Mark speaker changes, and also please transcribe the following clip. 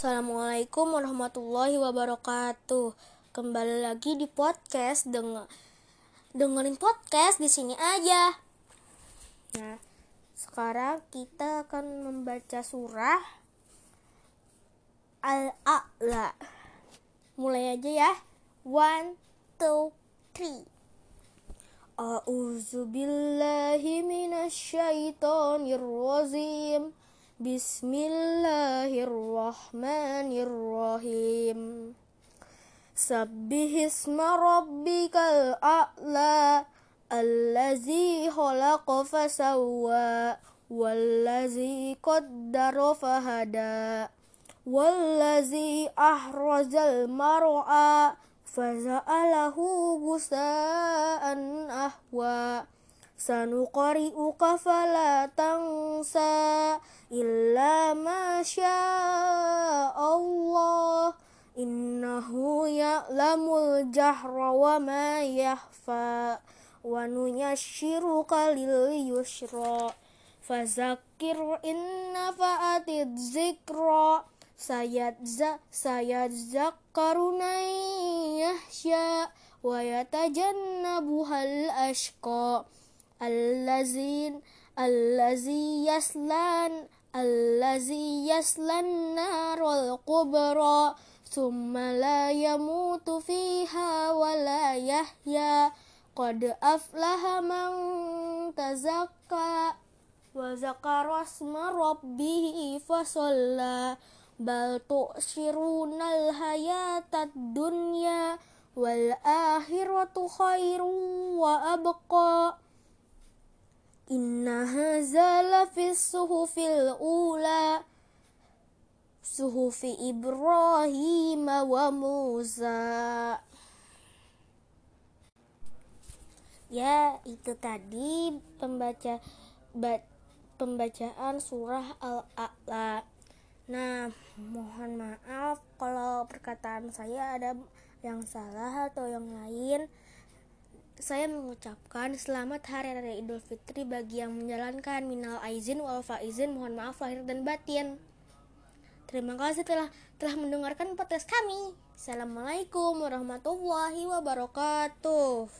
Speaker 1: Assalamualaikum warahmatullahi wabarakatuh. Kembali lagi di podcast denger dengerin podcast di sini aja. Nah, sekarang kita akan membaca surah Al-A'la. Mulai aja ya. One, two, three. A'udzu billahi rajim. Bismillahirrahmanirrahim. Sabbihisma rabbikal a'la allazi khalaqa fasawwa wallazi qaddara fahada wallazi ahrajal mar'a faza'alahu gusa'an ahwa sanuqari'uka fala tansa illa ma Allah. Innahu ya'lamul jahra wa ma yahfa wa nuyasshiruka lil yusra fazakir inna fa'atid zikra. Sayadza sayadzakkaru yahsya wa yatajannabuhal ashqa. Allazin allazi yaslan allazi yaslan narul kubra thumma la yamutu fiha wa la yahya qad aflaha man tazakka wa zakara asma rabbih fasalla bal tu'sirunal hayatad dunya wal akhiratu khairu wa abqa Inna haza lafis suhufil ula Suhufi Ibrahim wa Musa Ya, itu tadi pembaca ba, pembacaan surah Al-A'la. Nah, mohon maaf kalau perkataan saya ada yang salah atau yang lain saya mengucapkan selamat hari raya Idul Fitri bagi yang menjalankan minal aizin wal faizin mohon maaf lahir dan batin. Terima kasih telah telah mendengarkan podcast kami. Assalamualaikum warahmatullahi wabarakatuh.